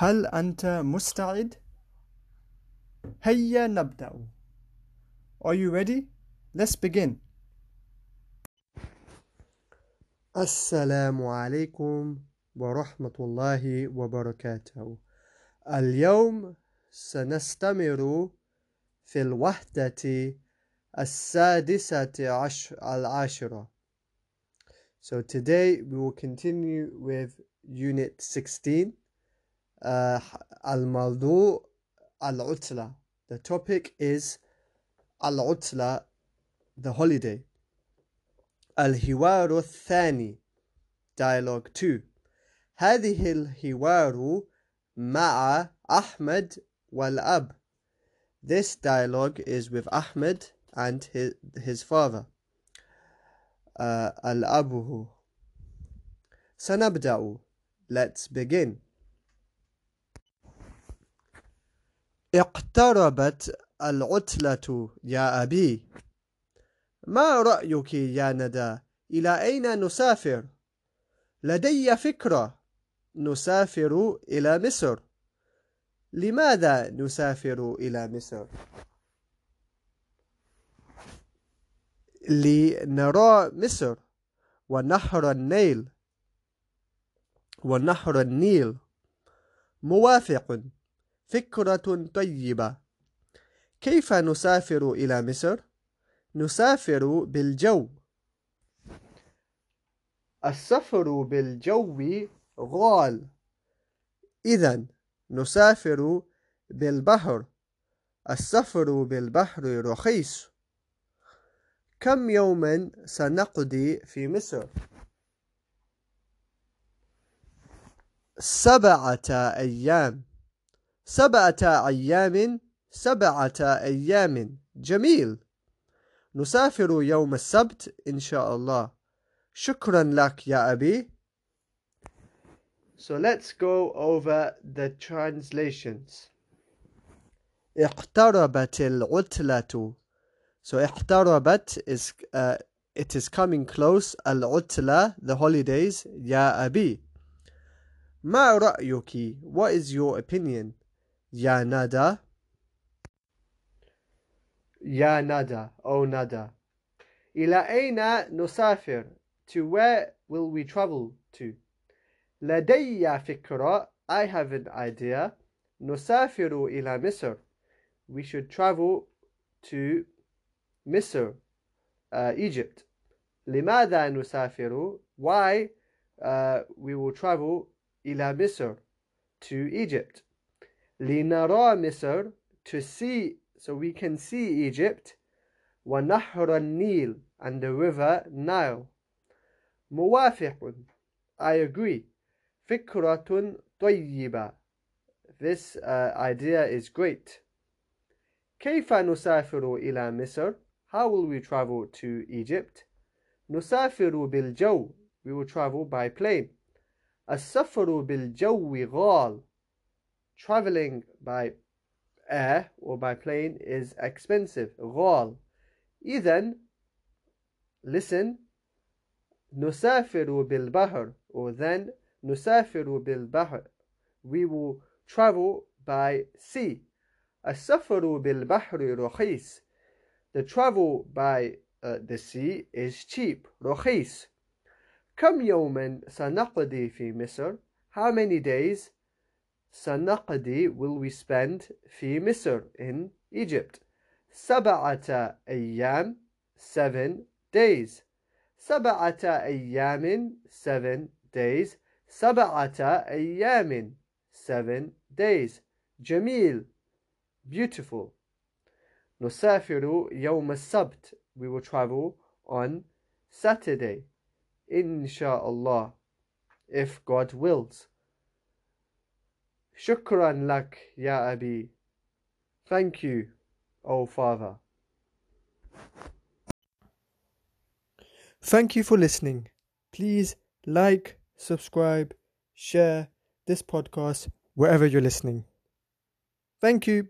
هل أنت مستعد؟ هيا نبدأ. Are you ready? Let's begin. السلام عليكم ورحمة الله وبركاته. اليوم سنستمر في الوحدة السادسة عشر العاشرة. So today we will continue with Unit 16 uh, الموضوع العطلة The topic is العطلة the holiday الحوار الثاني Dialogue 2 هذه الحوار مع أحمد والأب This dialogue is with Ahmed and his, his father uh, الأب سنبدأ Let's begin اقتربت العطلة يا أبي. ما رأيك يا ندى؟ إلى أين نسافر؟ لدي فكرة. نسافر إلى مصر. لماذا نسافر إلى مصر؟ لنرى مصر ونهر النيل. ونهر النيل. موافق. فكرة طيبة. كيف نسافر إلى مصر؟ نسافر بالجو. السفر بالجو غال. إذا نسافر بالبحر. السفر بالبحر رخيص. كم يوما سنقضي في مصر؟ سبعة أيام. سبعة أيام سبعة أيام. جميل. نسافر يوم السبت إن شاء الله. شكرا لك يا أبي. So let's go over the translations. اقتربت العطلة So اقتربت is uh, it is coming close. العطلة the holidays. يا أبي ما رأيك؟ What is your opinion? يا ندى يا ندى أو ندى إلى أين نسافر To where will we travel to لدي فكرة I have an idea نسافر إلى مصر We should travel to مصر uh, Egypt لماذا نسافر Why uh, we will travel إلى مصر to Egypt لنرى مصر to see so we can see Egypt ونهر النيل and the river Nile موافق I agree فكرة طيبة This uh, idea is great كيف نسافر إلى مصر How will we travel to Egypt نسافر بالجو We will travel by plane السفر بالجو غال Traveling by air or by plane is expensive غال إذن listen نسافر بالبحر or then نسافر بالبحر we will travel by sea السفر بالبحر رخيص the travel by uh, the sea is cheap رخيص كم يوما سنقضي في مصر how many days سنقضي will we spend في مصر in Egypt سبعة أيام seven days سبعة أيام seven days سبعة أيام seven days جميل beautiful نسافر يوم السبت we will travel on Saturday inshallah if God wills Shukran lak, ya Abi. Thank you, O Father. Thank you for listening. Please like, subscribe, share this podcast wherever you're listening. Thank you.